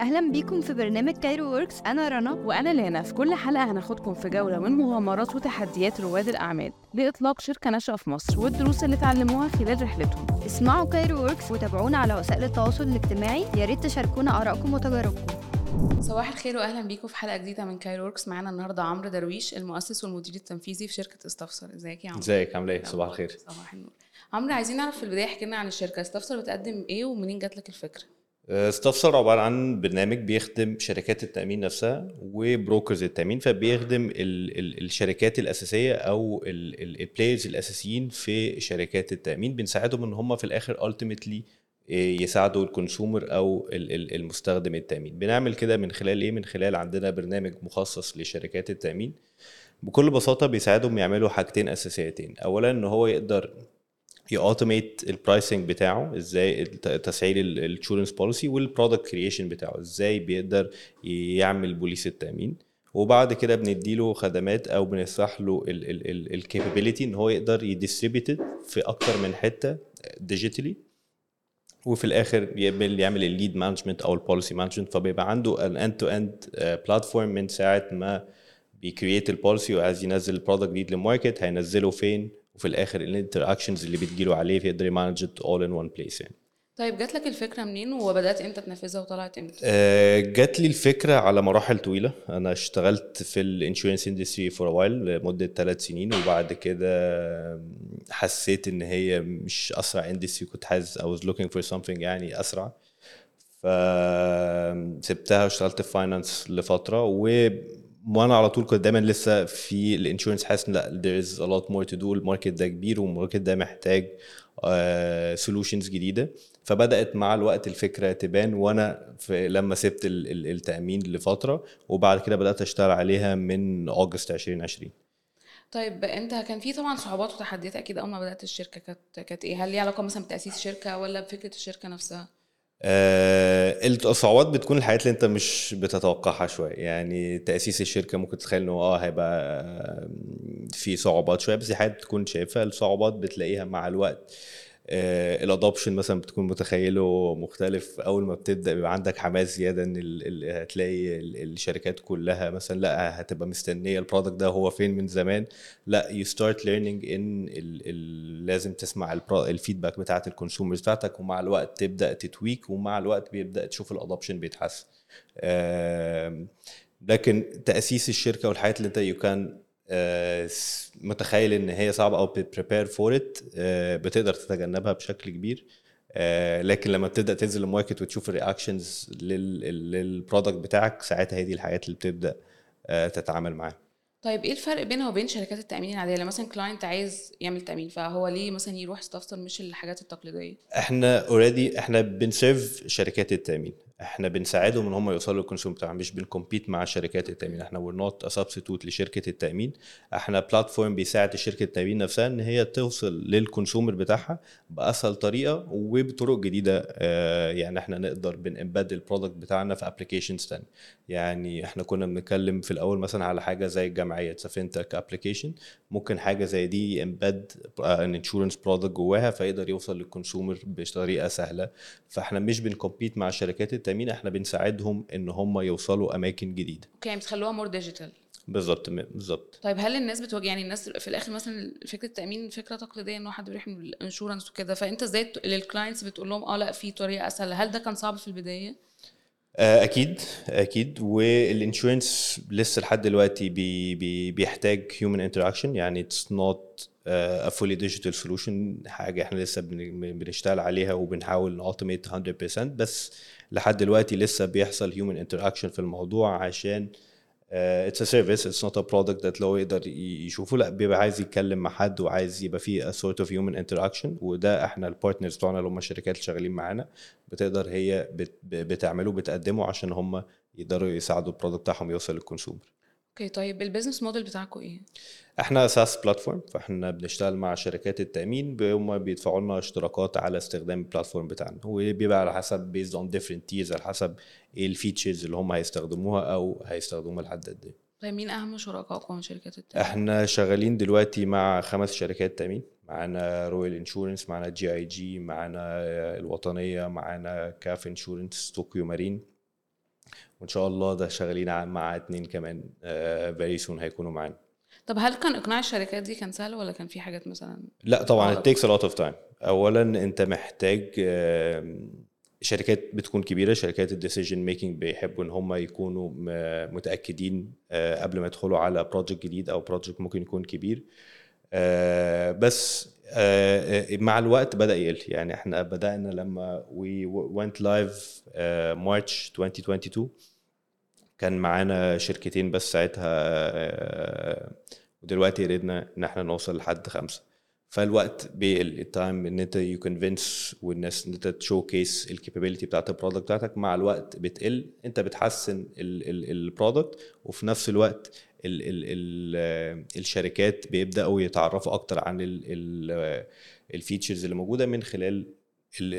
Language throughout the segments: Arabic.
أهلا بيكم في برنامج Cairo Works أنا رنا. وأنا لانا في كل حلقة هناخدكم في جولة من مغامرات وتحديات رواد الأعمال لإطلاق شركة ناشئة في مصر والدروس اللي اتعلموها خلال رحلتهم. اسمعوا Cairo Works وتابعونا على وسائل التواصل الاجتماعي. يا ريت تشاركونا آرائكم وتجاربكم. صباح الخير وأهلا بيكم في حلقة جديدة من Cairo Works معانا النهاردة عمرو درويش المؤسس والمدير التنفيذي في شركة استفسر. إزيك يا عمرو؟ إزيك؟ عاملة إيه؟ صباح الخير. صباح النور. عمرو عايزين نعرف في البداية احكي لنا عن الشركة. استفسر بتقدم إيه ومنين جات لك الفكرة؟ استفسر عبارة عن برنامج بيخدم شركات التأمين نفسها و brokers التأمين فبيخدم ال ال الشركات الأساسية أو ال players الأساسيين في شركات التأمين. بنساعدهم إن هم في الآخر ultimately يساعدوا ال consumer أو ال- ال- المستخدم التأمين. بنعمل كده من خلال إيه؟ من خلال عندنا برنامج مخصص لشركات التأمين. بكل بساطة بيساعدهم يعملوا حاجتين أساسيتين. اولا إن هو يقدر ي automate ال pricing بتاعه إزاي تسعير ال insurance policy وال product creation بتاعه إزاي بيقدر يعمل بوليس التأمين. وبعد كده بنديله خدمات أو بنشرح له ال capability إن هو يقدر ي distribute في أكتر من حتة digitally وفي الآخر يعمل يعمل ال lead management أو ال policy management فبيبقى عنده an end to end platform من ساعة ما بي create ال policy وعايز ينزل ال product جديد لل market هينزله فين؟ وفي الآخر ال interactions اللي بتجيله عليه يقدر ي manage all in one place يعني. طيب جات لك الفكرة منين وبدأت إمتى تنفذها وطلعت إمتى؟ آه، جات لي الفكرة على مراحل طويلة. أنا اشتغلت في ال insurance industry for a while لمدة ثلاث سنين وبعد كده حسيت إن هي مش أسرع industry كنت حاسس I was looking for something يعني أسرع. فسبتها واشتغلت في finance لفترة و وأنا على طول كنت دايما لسه في ال insurance حاسس لأ there is a lot more to do ال market ده كبير وال market ده محتاج solutions جديدة فبدأت مع الوقت الفكرة تبان وأنا في لما سبت ال- ال- التأمين لفترة وبعد كده بدأت أشتغل عليها من اغسطس 2020 طيب أنت كان في طبعا صعوبات وتحديات أكيد أول ما بدأت الشركة كانت كانت إيه؟ هل ليها علاقة مثلا بتأسيس شركة ولا بفكرة الشركة نفسها؟ آه، الصعوبات بتكون الحاجات اللي انت مش بتتوقعها شوية. يعني تأسيس الشركة ممكن تتخيل إنه آه هيبقى آه، في صعوبات شوية بس دي حاجات بتكون شايفها. الصعوبات بتلاقيها مع الوقت. ال adoption مثلا بتكون متخيله مختلف. أول ما بتبدأ بيبقى عندك حماس زيادة إن هتلاقي ال- الشركات كلها مثلا لا هتبقى مستنية ال product ده هو فين من زمان. لا you start learning إن لازم تسمع ال feedback بتاعت ال consumers بتاعتك ومع الوقت تبدأ ت tweak ومع الوقت بيبدأ تشوف ال adoption بيتحسن. لكن تأسيس الشركة والحاجات اللي أنت you كان متخيل إن هي صعبة أو prepare for it بتقدر تتجنبها بشكل كبير آه، لكن لما بتبدأ تنزل ال market وتشوف ال reactions لل product بتاعك ساعتها هي دي الحاجات اللي بتبدأ آه، تتعامل معاها طيب إيه الفرق بينها وبين شركات التأمين العادية؟ لما مثلا client عايز يعمل تأمين فهو ليه مثلا يروح استفسر مش الحاجات التقليدية؟ إحنا already إحنا بن serve شركات التأمين إحنا بنساعدهم ان هم يوصلوا لل consumer بتاعهم مش بن compete مع شركات التأمين. إحنا we're not a substitute لشركة التأمين. إحنا platform بيساعد شركة التأمين نفسها ان هي توصل لل consumer بتاعها بأسهل طريقة وبطرق جديدة. آه يعني إحنا نقدر بن embed ال product بتاعنا في applications تانية. يعني إحنا كنا بنتكلم في الأول مثلا على حاجة زي الجمعية fintech application ممكن حاجة زي دي embed an insurance product جواها فيقدر يوصل لل consumer بطريقة سهلة. فاحنا مش بن compete مع شركات التامين إحنا بنساعدهم ان هم يوصلوا اماكن جديدة. okay يعني بتخلوها more digital بالظبط بالظبط. طيب هل الناس بتواجه يعني الناس في الآخر مثلا فكرة التأمين فكرة تقليدية إن واحد بيروح من ال insurance وكده فأنت إزاي لل clients بتقول لهم آه لأ في طريقة أسهل هل ده كان صعب في البداية؟ آه، أكيد أكيد. وال insurance لسه لحد دلوقتي بي بي بيحتاج human interaction يعني it's not fully digital solution حاجة إحنا لسه بن- بنشتغل عليها وبنحاول ن automate 100% بس لحد دلوقتي لسه بيحصل human interaction في الموضوع عشان it's a service it's not a product that لو يقدر يشوفه. لا بيبقى عايز يتكلم مع حد وعايز يبقى فيه sort of human interaction وده إحنا ال partners بتوعنا اللي هم الشركات اللي شغالين معانا بتقدر هي بت بتعمله بتقدمه عشان هم يقدروا يساعدوا ال product بتاعهم يوصل لل consumer okay طيب ال business model بتاعكم إيه؟ إحنا SaaS platform فاحنا بنشتغل مع شركات التأمين هم بيدفعوا لنا اشتراكات على استخدام ال platform بتاعنا. وبيبقى على حسب based on different tiers على حسب إيه ال features اللي هم هيستخدموها أو هيستخدموها لحد قد إيه. طيب مين أهم شركائكم؟ من شركات التأمين؟ إحنا شغالين دلوقتي مع خمس شركات تأمين. معانا Royal Insurance معانا GIG معانا الوطنية معانا كاف Insurance Tokio Marine وإن شاء الله ده شغالين مع اتنين كمان very soon هيكونوا معانا. طب هل كان إقناع الشركات دي كان سهل ولا كان في حاجات مثلا؟ لا طبعا it takes a lot of time. اولا أنت محتاج شركات بتكون كبيرة شركات ال decision making بيحبوا إن هم يكونوا متأكدين آه، قبل ما يدخلوا على project جديد أو project ممكن يكون كبير. آه، بس آه، مع الوقت بدأ يقل. يعني إحنا بدأنا لما went live آه، March 2022 كان معانا شركتين بس ساعتها آه، ودلوقتي قدرنا إن إحنا نوصل لحد خمسة. فالوقت بيقل ال time إن أنت you convince الناس إن أنت to showcase ال capability بتاعت ال product بتاعتك مع الوقت بتقل أنت بتحسن ال product وفي نفس الوقت ال ال ال الشركات بيبدأوا يتعرفوا أكتر عن ال features اللي موجودة من خلال ال-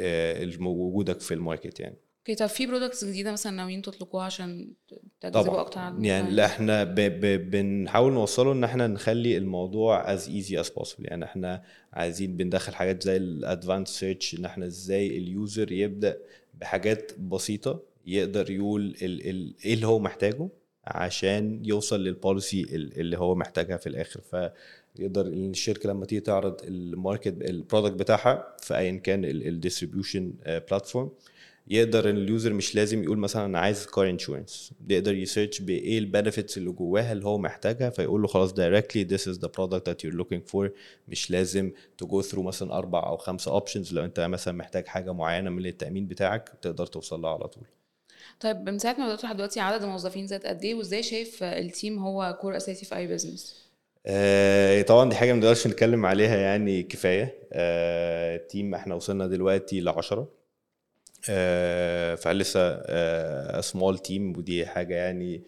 ال- وجودك في ال market يعني. أوكي طب في products جديدة مثلا ناويين تطلقوها عشان طبعا. أكتر عن يعني لا إحنا ب ب بنحاول نوصله إن إحنا نخلي الموضوع as easy as possible. يعني إحنا عايزين بندخل حاجات زي ال advanced search إن إحنا إزاي ال user يبدأ بحاجات بسيطة يقدر يقول ال ال إيه اللي هو محتاجه عشان يوصل لل policy اللي هو محتاجها في الآخر. فيقدر الشركة لما تيجي تعرض الماركت ال product بتاعها في ايا كان ال distribution platform يقدر إن ال user مش لازم يقول مثلا أنا عايز car insurance يقدر ي search بإيه ال benefits اللي جواها اللي هو محتاجها فيقول له خلاص directly this is the product that you're looking for. مش لازم to go through مثلا أربع أو خمسه options لو أنت مثلا محتاج حاجة معينة من التأمين بتاعك تقدر توصل لها على طول. طيب من ساعة ما بداتوا لحد دلوقتي عدد الموظفين زاد قد إيه؟ وإزاي شايف ال team هو core أساسي في أي business آه، طبعا دي حاجة ما نقدرش نتكلم عليها يعني كفاية. آه، ال team إحنا وصلنا دلوقتي ل 10 آه، فلسه small team ودي حاجة يعني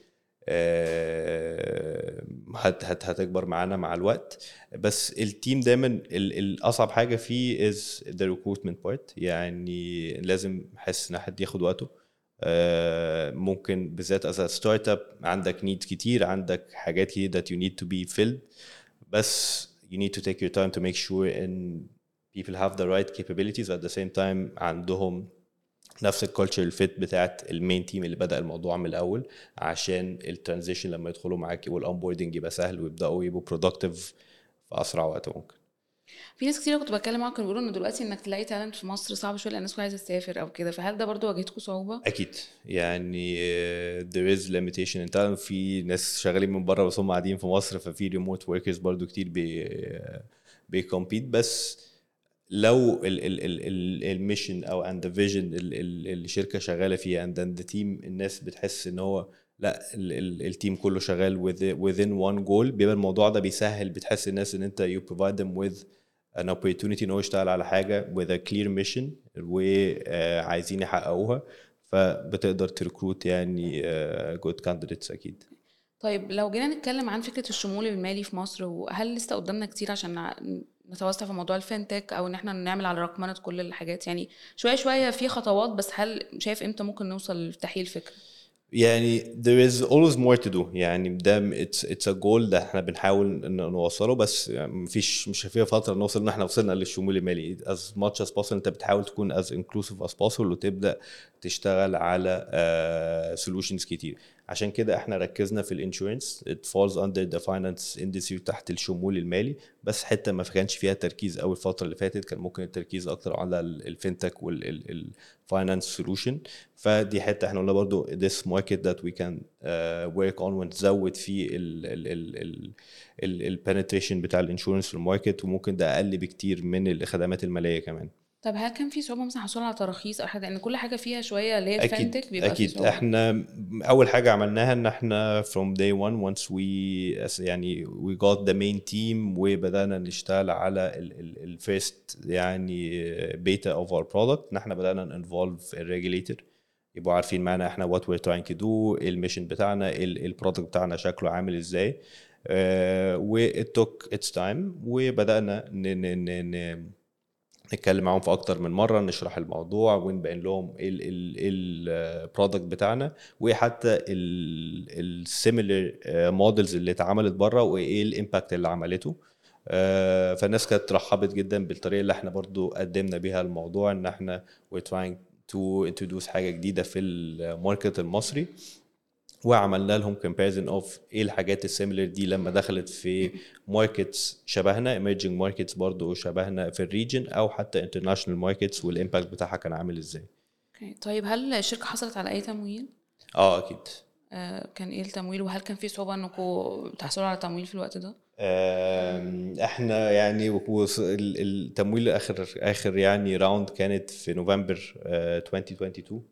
آه، هت هت هتكبر معانا مع الوقت. بس ال team دايما ال- الاصعب حاجة فيه is the recruitment part. يعني لازم أحس إن حد ياخد وقته. آه، ممكن بالذات as a startup عندك needs كتير عندك حاجات كتير that you need to be filled. بس you need to take your time to make sure إن people have the right capabilities. At the same time عندهم نفس ال culture ال fit بتاعت ال main team اللي بدأ الموضوع من الأول عشان ال transition لما يدخلوا معاك وال onboarding يبقى سهل ويبدأوا يبقوا productive في أسرع وقت ممكن. في ناس كتير كنت بتكلم معاهم كانوا بيقولوا إن دلوقتي إنك تلاقي talent في مصر صعب شوية لأن الناس كلها عايزة تسافر أو كده فهل ده برضو واجهتكم صعوبة؟ أكيد. يعني there is limitation. أنت في ناس شغالين من بره بس هم قاعدين في مصر ففي remote workers برضو كتير بي بي compete بس لو ال mission أو and vision الشركة شغالة فيها and the team الناس بتحس إن هو لأ ال team كله شغال within- one goal. بيبقى الموضوع ده بيسهل بتحس الناس إن أنت you provide them with an opportunity إن هو يشتغل على حاجة with a clear mission وعايزين يحققوها. فبتقدر ت recruit يعني آه، good candidates أكيد. طيب لو جينا نتكلم عن فكرة الشمول المالي في مصر وهل لسه قدامنا كتير عشان نتوسع في موضوع الفinتech أو إن إحنا نعمل على رقمنة كل الحاجات. يعني شوية شوية في خطوات بس هل شايف إمتى ممكن نوصل لتحقيق الفكرة؟ يعني there is always more to do. يعني ده it's it's a goal ده إحنا بنحاول إن نوصله بس يعني مفيش مش فيها فترة نوصل إن إحنا وصلنا للشمول المالي. As much as possible أنت بتحاول تكون as inclusive as possible وتبدأ تشتغل على uh, solutions كتير. عشان كده إحنا ركزنا في ال insurance. It falls under the finance industry تحت الشمول المالي بس حتة ما كانش فيها تركيز قوي الفترة اللي فاتت. كان ممكن التركيز أكتر على ال FinTech وال finance solution فدي حتة إحنا قلنا برضو this market that we can uh, work on ونزود فيه ال ال penetration بتاع ال insurance في ال market وممكن ده أقل بكتير من الخدمات المالية كمان. طب هل كان في صعوبة مثلا حصول على تراخيص أو حاجة؟ لأن كل حاجة فيها شوية اللي هي أكيد بيبقى أكيد. صعوبة. إحنا أول حاجة عملناها إن إحنا from day one once we يعني we got the main team وبدأنا نشتغل على ال first يعني beta of our product. إن إحنا بدأنا involve ال regulator يبقوا عارفين معانا إحنا we're trying to do إيه ال mission بتاعنا ال product بتاعنا شكله عامل إزاي. uh, و it took its time. وبدأنا ن ن ن نتكلم معاهم في أكتر من مرة نشرح الموضوع ونبين لهم إيه ال product بتاعنا وايه حتى ال similar models اللي اتعملت بره وإيه ال impact اللي عملته. آه، فالناس كانت رحبت جدا بالطريقة اللي إحنا برضو قدمنا بيها الموضوع إن إحنا we're trying to حاجة جديدة في ال market المصري. وعملنا لهم comparison of إيه الحاجات ال similar دي لما دخلت في markets شبهنا emerging markets برضو شبهنا في ال region أو حتى international markets وال impact بتاعها كان عامل إزاي. طيب هل الشركة حصلت على أي تمويل؟ آه أكيد. آه كان إيه التمويل؟ وهل كان في صعوبة انكم تحصلوا على تمويل في الوقت ده؟ إحنا يعني التمويل آخر آخر يعني round كانت في نوفمبر آه، 2022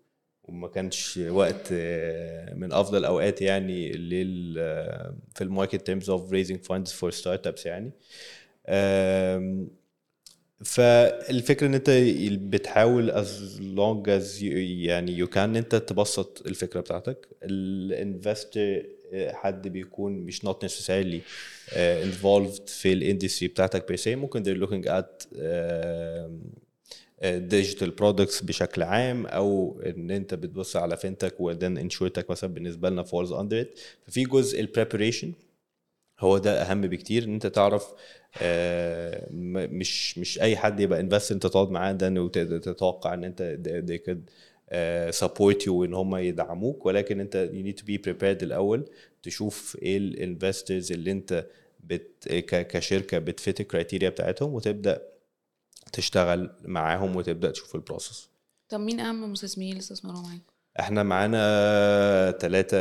وما كانش وقت آه، من أفضل الاوقات يعني لل آه، في ال market terms of raising funds for startups يعني. فالفكرة إن أنت بتحاول long as you يعني you can أنت تبسط الفكرة بتاعتك. ال investor حد بيكون مش not necessarily uh, involved في ال industry بتاعتك per se. ممكن they're looking at digital products بشكل عام أو إن أنت بتبص على fintech within insurtech مثلا بالنسبة لنا falls under it ففي جزء ال preparation هو ده أهم بكتير إن أنت تعرف آه، مش مش أي حد يبقى invest أنت تقعد معاه ده وتتوقع إن أنت they could support you ان هم يدعموك. ولكن أنت you need to be prepared الأول تشوف إيه ال investors اللي أنت بت كشركة بت fit ال criteria بتاعتهم وتبدأ تشتغل معاهم وتبدأ تشوف ال process طب مين أهم مستثمرين اللي استثمروا معاكم إحنا معانا ثلاثة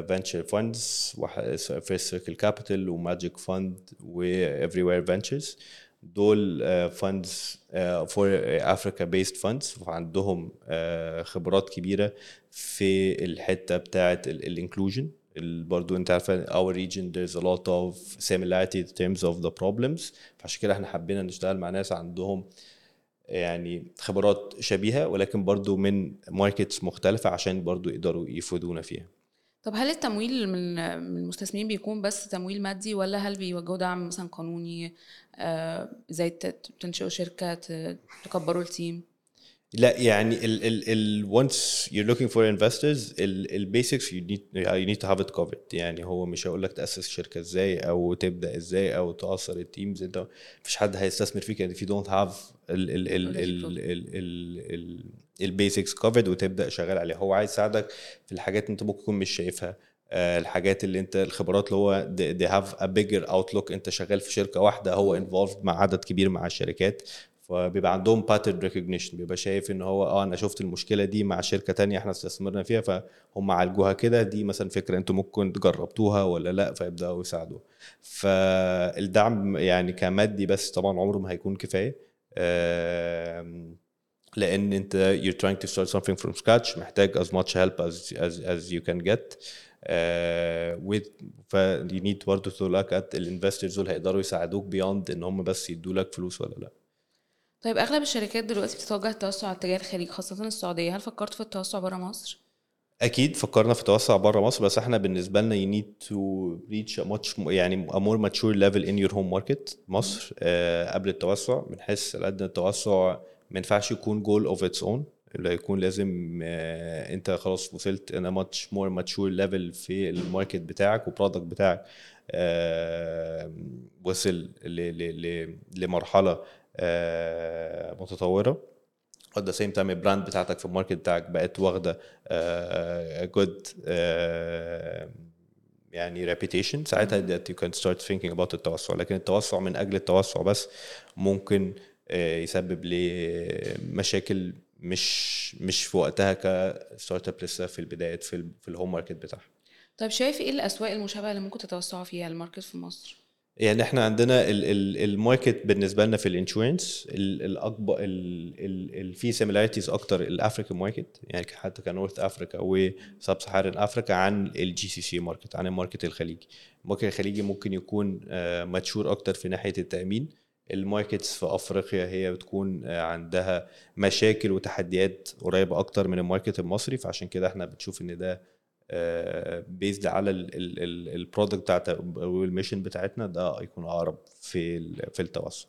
venture funds فيرست سيركل كابيتال وماجيك فاند وافري فينتشرز دول funds for Africa-based funds وعندهم خبرات كبيرة في الحتة بتاعة ال inclusion برضو انت عارفه our region there's a lot of similarity in terms of the problems. فعشان كده إحنا حبينا نشتغل مع ناس عندهم يعني خبرات شبيهة ولكن برضو من markets مختلفة عشان برضو يقدروا يفيدونا فيها. طب هل التمويل من المستثمرين بيكون بس تمويل مادي ولا هل بيوجهوا دعم مثلا قانوني آه، زي تنشئوا شركة ت- تكبروا ال team؟ لا يعني ال ال ال once you're looking for investors ال ال basics you need uh, you need to have it covered. يعني هو مش هيقول لك تأسس شركة إزاي أو تبدأ إزاي أو تأسس ال teams أنت مفيش حد هيستثمر فيك if you don't have ال ال ال ال ال ال basics covered وتبدأ شغال عليها. هو عايز يساعدك في الحاجات أنت ممكن تكون مش شايفها آه، الحاجات اللي أنت الخبرات اللي هو they have a bigger outlook. أنت شغال في شركة واحدة هو involved مع عدد كبير مع الشركات. فبيبقى عندهم pattern recognition بيبقى شايف إن هو آه أنا شفت المشكلة دي مع شركة تانية إحنا استثمرنا فيها فهم عالجوها كده دي مثلا فكرة أنتوا ممكن جربتوها ولا لأ فيبدأوا يساعدوا فالدعم يعني كمادي بس طبعا عمره ما هيكون كفاية. لأن أنت you're trying to start something from scratch محتاج as much help as as, as you can get. uh, with ف you need برضه to look at الانفسترز دول هيقدروا يساعدوك beyond إن هم بس يدوا لك فلوس ولا لأ. طيب أغلب الشركات دلوقتي بتتوجه التوسع على اتجاه الخليج خاصة السعودية. هل فكرت في التوسع برا مصر؟ أكيد فكرنا في توسع بره مصر بس إحنا بالنسبة لنا need to reach a much يعني a more mature level in your home market مصر. آه قبل التوسع بنحس قد التوسع ما ينفعش يكون goal of its own اللي يكون لازم آه أنت خلاص وصلت a much more mature level في ال market بتاعك وال product بتاعك آه وصل ل ل ل لمرحلة متطورة. At the same time ال brand بتاعتك في ال market بتاعك بقت واخدة good يعني reputation. ساعتها that you can start thinking about التوسع. لكن التوسع من أجل التوسع بس ممكن آه، يسبب لي مشاكل مش مش في وقتها ك startup لسه في البدايات في ال في ال home market بتاعها. طيب شايف إيه الأسواق المشابهة اللي ممكن تتوسعوا فيها ال market في مصر؟ يعني إحنا عندنا ال- ال- ال market بالنسبة لنا في ال insurance ال- الاكبر ال- ال- ال- في similarities أكتر ال African market يعني حتى ك North Africa و sub-Saharan Africa عن ال GCC market عن ال market الخليجي. ال market الخليجي ممكن يكون mature أكتر في ناحية التأمين. ال markets في أفريقيا هي بتكون آه، عندها مشاكل وتحديات قريبة أكتر من ال market المصري فعشان كده إحنا بنشوف إن ده based على ال product بتاعت وال mission بتاعتنا ده يكون أقرب في في التوسع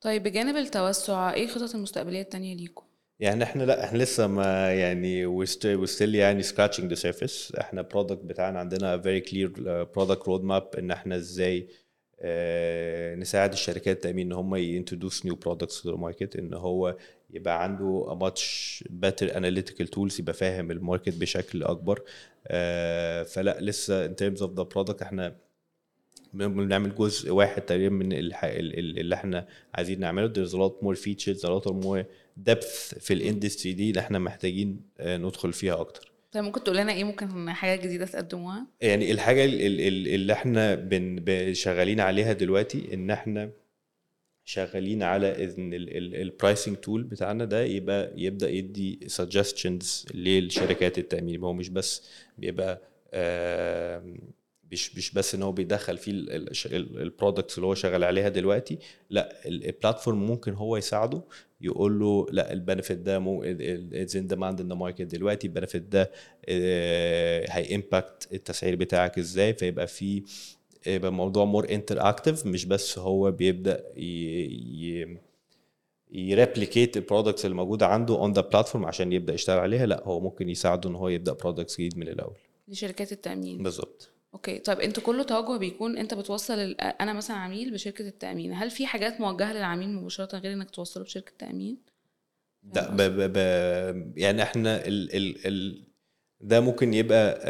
طيب بجانب التوسع إيه الخطط المستقبلية التانية ليكم؟ يعني إحنا لا إحنا لسه ما يعني still يعني scratching the surface إحنا product بتاعنا عندنا very clear uh, product roadmap إن إحنا إزاي آه، نساعد الشركات التأمين إن هم products to the market إن هو يبقى عنده much better analytical tools يبقى فاهم ال market بشكل أكبر. آه، فلا لسه in terms of the product إحنا بنعمل جزء واحد تقريبا من اللي إحنا عايزين نعمله. There's a lot more features a lot more depth في ال industry دي اللي إحنا محتاجين آه، ندخل فيها أكتر. طيب ممكن تقول لنا إيه؟ ممكن حاجة جديدة تقدموها؟ يعني الحاجة ال- ال- ال- اللي إحنا شغالين عليها دلوقتي إن إحنا شغالين على ان ال pricing tool بتاعنا ده يبقى يبدأ يدي suggestions للشركات التأمين. هو مش بس بيبقى مش مش بس إن هو بيدخل فيه ال products اللي هو شغال عليها دلوقتي لأ ال- ال platform ممكن هو يساعده يقول له لأ ال benefit ده more it's in demand in market دلوقتي ال benefit ده هي impact التسعير بتاعك إزاي؟ فيبقى في يبقى الموضوع more interactive مش بس هو بيبدأ ي... ي replicate ال products اللي موجودة عنده on the platform عشان يبدأ يشتغل عليها لا هو ممكن يساعده إن هو يبدأ products جديد من الأول. لشركات التأمين. بالظبط. okay طيب أنتوا كله توجه بيكون أنت بتوصل. أنا مثلا عميل بشركة التأمين هل في حاجات موجهة للعميل مباشرة غير إنك توصله بشركة تأمين؟ ده ب... ب... ب... يعني إحنا ال... ال... ال... ده ممكن يبقى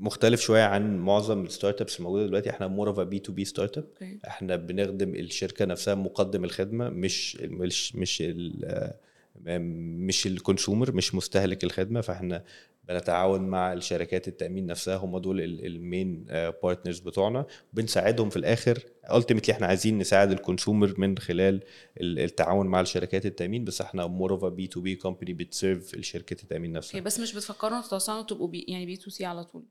مختلف شوية عن معظم ال startups الموجودة دلوقتي. إحنا more of B2B startup إحنا بنخدم الشركة نفسها مقدم الخدمة مش مش مش ال مش ال consumer مش مستهلك الخدمة فاحنا بنتعاون مع الشركات التأمين نفسها هم دول ال main partners بتوعنا. وبنساعدهم في الآخر. ultimately إحنا عايزين نساعد ال consumer من خلال ال- التعاون مع الشركات التأمين بس إحنا more of B2B company بت serve الشركات التأمين نفسها. بس مش بتفكروا تتوصلوا تبقوا بي... يعني B2C على طول؟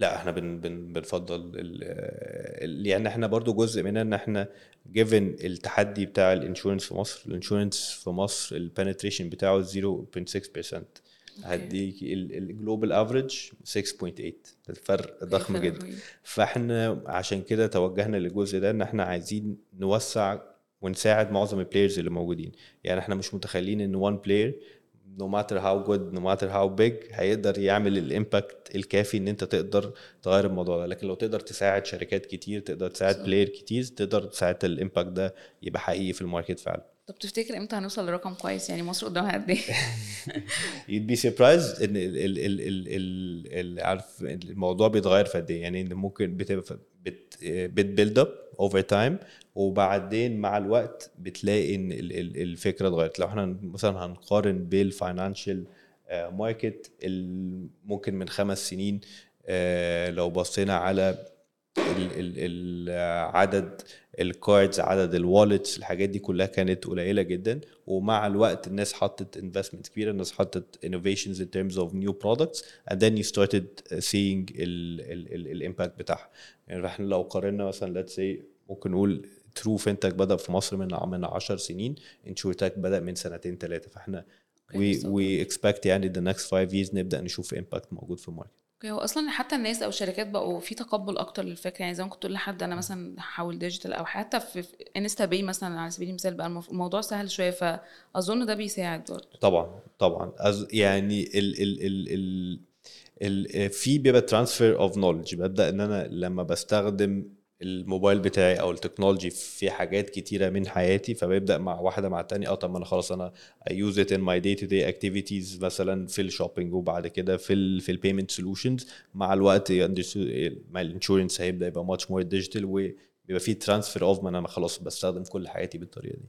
لا إحنا بن بن بنفضل ال- يعني إحنا برضو جزء منها ان إحنا given التحدي بتاع ال insurance في مصر ال insurance في مصر ال penetration بتاعه 0.6% هديك ال global average 6.8 الفرق ضخم جدا. فاحنا عشان كده توجهنا للجزء ده ان إحنا عايزين نوسع ونساعد معظم ال players اللي موجودين. يعني إحنا مش متخيلين ان one player no matter how good no matter how big هيقدر يعمل ال impact الكافي إن أنت تقدر تغير الموضوع ده. لكن لو تقدر تساعد شركات كتير تقدر تساعد. player كتير تقدر ساعتها ال impact ده يبقى حقيقي في ال market فعلا. طب تفتكر إمتى هنوصل لرقم كويس؟ يعني مصر قدامها قد إيه؟ You'd be surprised إن ال ال ال ال ال ال عارف الموضوع بيتغير في قد إيه. يعني ممكن بتبقى بت بت build up over time وبعدين مع الوقت بتلاقي إن ال- ال- الفكرة اتغيرت. لو إحنا مثلا هنقارن بال financial market ممكن من خمس سنين آه، لو بصينا على عدد ال cards عدد ال wallets الحاجات دي كلها كانت قليلة جدا. ومع الوقت الناس حطت investments كبيرة الناس حطت innovations in terms of new products and then you started seeing ال impact بتاعها. يعني إحنا لو قارنا مثلا let's say ممكن نقول true fintech بدأ في مصر من من 10 سنين insurtech بدأ من سنتين ثلاثة فاحنا we expect يعني the next five years نبدأ نشوف impact موجود في ال market. okay هو أصلا حتى الناس أو الشركات بقوا في تقبل أكتر للفكرة. يعني زي ما كنت تقول لحد أنا مثلا هحول digital أو حتى في انستا باي مثلا على سبيل المثال بقى الموضوع سهل شوية فاظن ده بيساعد برضه. طبعا طبعا. as يعني ال ال ال ال ال في بيبقى transfer of knowledge ببدأ إن أنا لما بستخدم الموبايل بتاعي أو ال technology في حاجات كتيرة من حياتي فبيبدأ مع واحدة مع التانية آه طب ما أنا خلاص أنا use it in my day to day activities مثلا في ال shopping وبعد كده في ال في ال payment solutions مع الوقت ال insurance هيبدأ يبقى much more digital وبيبقى في transfer of ما أنا خلاص بستخدم كل حياتي بالطريقة دي.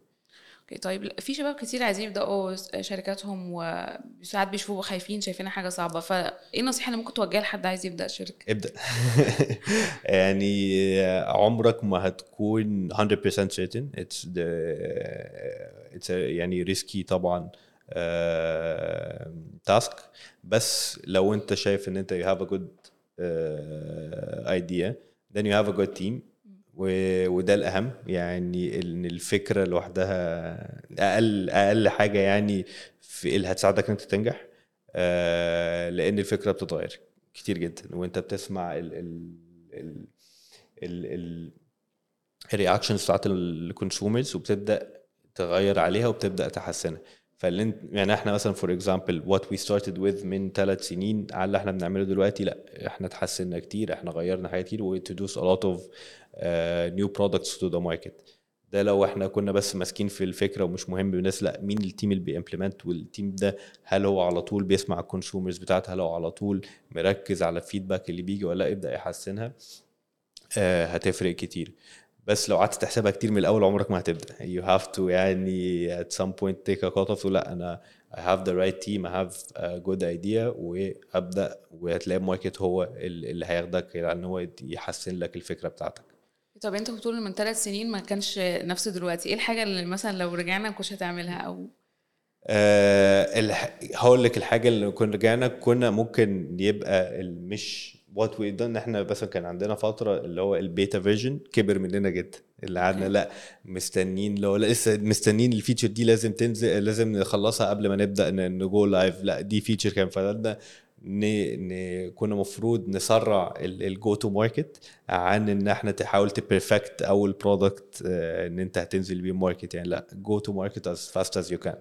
okay طيب في شباب كتير عايزين يبدأوا شركاتهم وساعات بيشوفوا خايفين شايفينها حاجة صعبة. فإيه النصيحة اللي ممكن توجهها لحد عايز يبدأ شركه ابدأ. يعني عمرك ما هتكون 100% certain. It's the it's a يعني risky طبعا task بس لو أنت شايف إن أنت you have a good uh, idea then you have a good team. وده الأهم. يعني إن الفكرة لوحدها أقل أقل حاجة يعني في اللي هتساعدك إن أنت تنجح آه، لأن الفكرة بتتغير كتير جدا. وأنت بتسمع ال ال ال ال ال ال reactions بتاعت ال consumers وبتبدأ تغير عليها وبتبدأ تحسنها. فاللي انت يعني إحنا مثلا for example what we started with من ثلاث سنين على اللي إحنا بنعمله دلوقتي لا إحنا اتحسنا كتير إحنا غيرنا حاجات كتير و introduced a lot of uh, new products to the market. ده لو إحنا كنا بس ماسكين في الفكرة ومش مهم بالناس لا مين ال team اللي بي implement وال team ده؟ هل هو على طول بيسمع ال consumers بتاعته؟ هل هو على طول مركز على ال feedback اللي بيجي ولا لا؟ يبدأ يحسنها آه هتفرق كتير. بس لو قعدت تحسبها كتير من الأول عمرك ما هتبدأ. You have to يعني at some point take a cut off لا أنا I have the right team I have a good idea وأبدأ وهتلاقي ال market هو اللي هياخدك إن هو يحسن لك الفكرة بتاعتك. طب أنت بتقول من ثلاث سنين ما كانش نفس دلوقتي. إيه الحاجة اللي مثلا لو رجعنا ما كنتش هتعملها؟ أو أه الح... هقول لك الحاجة اللي كنا رجعنا كنا ممكن يبقى مش what we done إحنا مثلا كان عندنا فترة اللي هو ال beta version كبر مننا جدا اللي قعدنا لا مستنيين اللي هو لا لسه مستنيين ال feature دي لازم تنزل لازم نخلصها قبل ما نبدأ ن go live لا دي feature كان فضلنا ن... ن... كنا مفروض نسرع ال go to market عن إن إحنا تحاول ت perfect أول product إن أنت هتنزل بيه market يعني لا go to market as fast as you can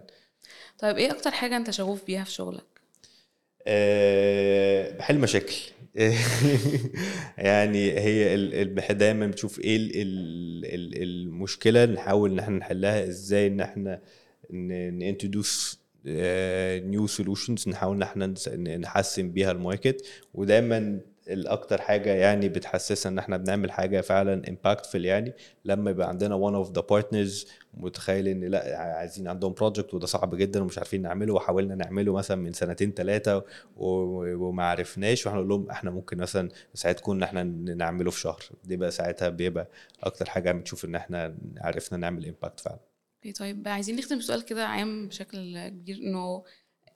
طيب إيه أكتر حاجة أنت شغوف بيها في شغلك؟ أه بحل مشاكل. يعني هي دايما بتشوف إيه ال- ال- ال- المشكلة نحاول إن إحنا نحلها إزاي إن إحنا ن introduce new solutions نحاول إن إحنا نحسن بيها ال market. ودايما الأكتر حاجة يعني بتحسسنا إن إحنا بنعمل حاجة فعلا impactful يعني لما يبقى عندنا one of the partners متخيل إن لأ عايزين عندهم project وده صعب جدا ومش عارفين نعمله وحاولنا نعمله مثلا من سنتين ثلاثة وما عرفناش وإحنا نقول لهم إحنا ممكن مثلا نساعدكم ان إحنا نعمله في شهر. دي بقى ساعتها بيبقى أكتر حاجة بتشوف إن إحنا عرفنا نعمل impact فعلا. طيب عايزين نختم بسؤال كده عام بشكل كبير إنه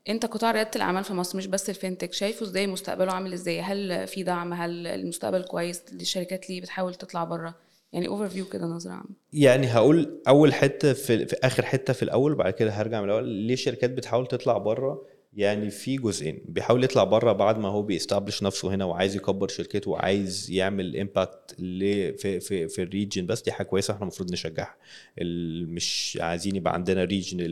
انت قطاع رياده الاعمال في مصر مش بس ال fintech شايفه إزاي مستقبله عامل إزاي؟ هل في دعم؟ هل المستقبل كويس؟ للشركات اللي بتحاول تطلع بره؟ يعني overview كده نظرة عامة. يعني هقول أول حتة في, في آخر حتة في الأول بعد كده هرجع من الأول. ليه الشركات بتحاول تطلع بره؟ يعني في جزئين. بيحاول يطلع بره بعد ما هو بي establish نفسه هنا وعايز يكبر شركته وعايز يعمل impact في في في ال region. بس دي حاجة كويسة إحنا المفروض نشجعها. مش عايزين يبقى عندنا regional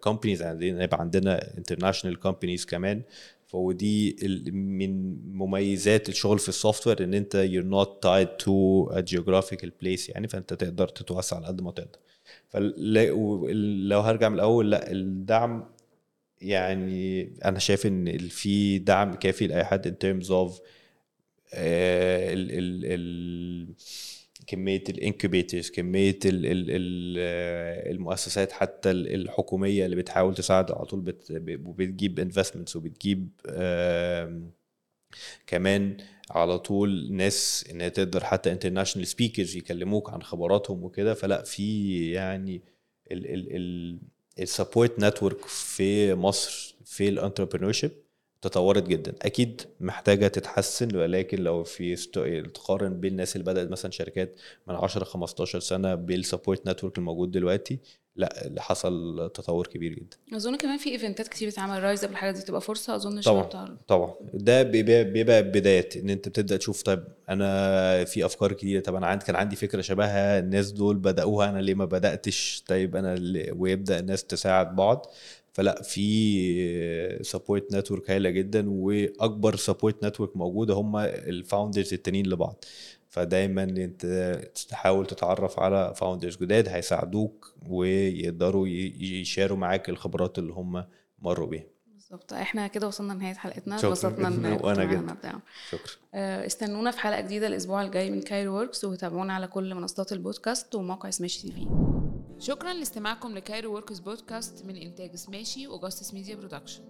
companies عايزين يبقى عندنا international companies كمان. فودي من مميزات الشغل في ال software ان انت not tied to a geographical place يعني. فانت تقدر تتوسع على قد ما تقدر. فلو هرجع من الأول لا الدعم يعني أنا شايف إن في دعم كافي لأي حد in terms of آه، كمية ال incubators كمية ال ال ال المؤسسات حتى الحكومية اللي بتحاول تساعد على طول بت وبتجيب investments وبتجيب كمان على طول ناس إن تقدر حتى international speakers يكلموك عن خبراتهم وكده. فلا في يعني ال support network في مصر في ال entrepreneurship تطورت جدا. أكيد محتاجة تتحسن ولكن لو في تقارن بين الناس اللي بدأت مثلا شركات من 10 15 سنة بال support network الموجود دلوقتي لا اللي حصل تطور كبير جدا. أظن كمان في إيفنتات كتير بتتعمل Rise Up الحاجات دي تبقى فرصة أظن طبعا طبعا. ده بيبقى, بيبقى بدايات إن أنت بتبدأ تشوف طيب أنا في أفكار كتيرة طب أنا عندي كان عندي فكرة شبهها الناس دول بدأوها أنا ليه ما بدأتش؟ طيب أنا ويبدأ الناس تساعد بعض. فلا في support network هايلة جدا وأكبر support network موجوده هم ال founders التانيين لبعض. فدايما انت تحاول تتعرف على founders جداد هيساعدوك ويقدروا يشاركوا معاك الخبرات اللي هم مروا بيها. بالظبط. إحنا كده وصلنا لنهايه حلقتنا. اتبسطنا وأنا جدا. شكرا. استنونا في حلقة جديدة الأسبوع الجاي من Cairo Works وتابعونا على كل منصات البودكاست وموقع Smashi TV شكرا لاستماعكم ل Cairo Works podcast من إنتاج Smashi Augustus Media production